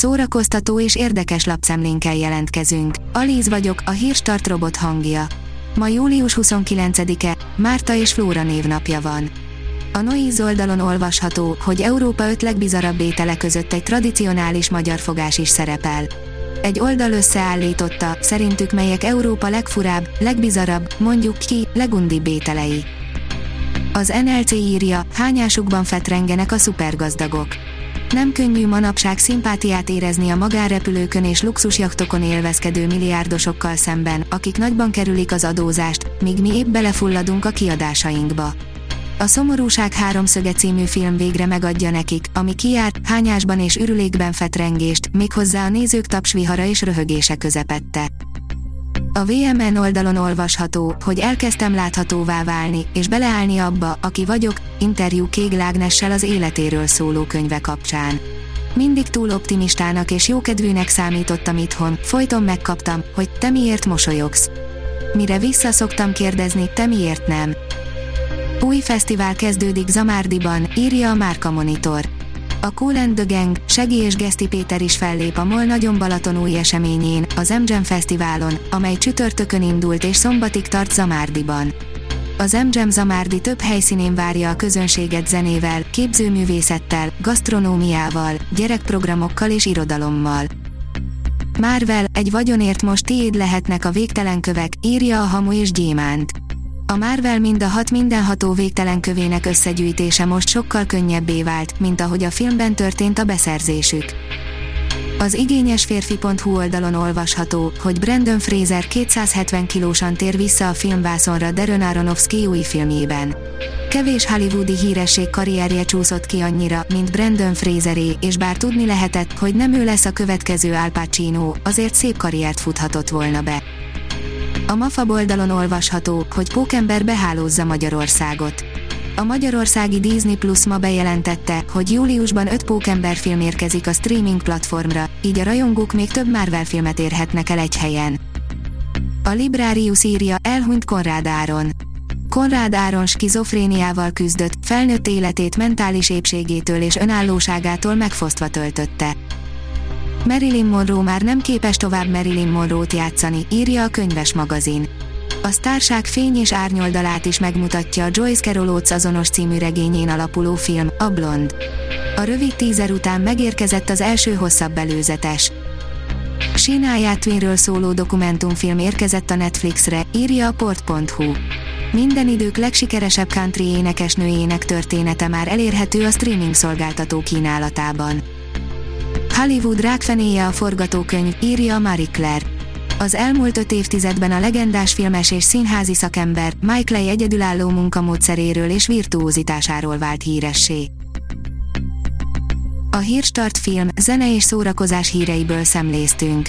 Szórakoztató és érdekes lapszemlénkkel jelentkezünk. Alíz vagyok, a hírstart robot hangja. Ma július 29-e, Márta és Flóra névnapja van. A Noiz oldalon olvasható, hogy Európa öt legbizarabb étele között egy tradicionális magyar fogás is szerepel. Egy oldal összeállította, szerintük melyek Európa legfurább, legbizarabb, mondjuk ki, legundibb ételei. Az NLC írja, hányásukban fetrengenek a szupergazdagok. Nem könnyű manapság szimpátiát érezni a magánrepülőkön és luxusjachtokon élvezkedő milliárdosokkal szemben, akik nagyban kerülik az adózást, míg mi épp belefulladunk a kiadásainkba. A Szomorúság háromszöge című film végre megadja nekik, ami kiárt, hányásban és ürülékben fetrengést, méghozzá a nézők tapsvihara és röhögése közepette. A VMN oldalon olvasható, hogy elkezdtem láthatóvá válni, és beleállni abba, aki vagyok, interjú Kég Lágnessel az életéről szóló könyve kapcsán. Mindig túl optimistának és jókedvűnek számítottam itthon, folyton megkaptam, hogy te miért mosolyogsz. Mire visszaszoktam kérdezni, te miért nem. Új fesztivál kezdődik Zamárdiban, írja a Márka Monitor. A Cool and the Gang, Segi és Geszti Péter is fellép a MOL Nagyon Balaton új eseményén, az MGM Fesztiválon, amely csütörtökön indult és szombatig tart Zamárdiban. Az MGM Zamárdi több helyszínén várja a közönséget zenével, képzőművészettel, gasztronómiával, gyerekprogramokkal és irodalommal. Marvel, egy vagyonért most tiéd lehetnek a végtelen kövek, írja a Hamu és Gyémánt. A Marvel mind a hat mindenható végtelen kövének összegyűjtése most sokkal könnyebbé vált, mint ahogy a filmben történt a beszerzésük. Az igényes férfi.hu oldalon olvasható, hogy Brandon Fraser 270 kilósan tér vissza a filmvászonra Darren Aronofsky új filmjében. Kevés hollywoodi híresség karrierje csúszott ki annyira, mint Brandon Fraseré, és bár tudni lehetett, hogy nem ő lesz a következő Al Pacino, azért szép karriert futhatott volna be. A MAFA oldalon olvasható, hogy Pókember behálózza Magyarországot. A magyarországi Disney Plus ma bejelentette, hogy júliusban 5 Pókember film érkezik a streaming platformra, így a rajongók még több Marvel filmet érhetnek el egy helyen. A Librarius írja, elhunyt Konrád Áron. Konrád Áron skizofréniával küzdött, felnőtt életét mentális épségétől és önállóságától megfosztva töltötte. Marilyn Monroe már nem képes tovább Marilyn Monroe-t játszani, írja a könyves magazin. A sztárság fény és árnyoldalát is megmutatja a Joyce Carol Oates azonos című regényén alapuló film, a Blond. A rövid tízer után megérkezett az első hosszabb előzetes. Sináját Twinről szóló dokumentumfilm érkezett a Netflixre, írja a port.hu. Minden idők legsikeresebb country énekesnőjének története már elérhető a streaming szolgáltató kínálatában. Hollywood rákfenéje a forgatókönyv, írja Marie Claire. Az elmúlt öt évtizedben a legendás filmes és színházi szakember Mike Leigh egyedülálló munkamódszeréről és virtuózitásáról vált híressé. A Hírstart film, zene és szórakozás híreiből szemléztünk.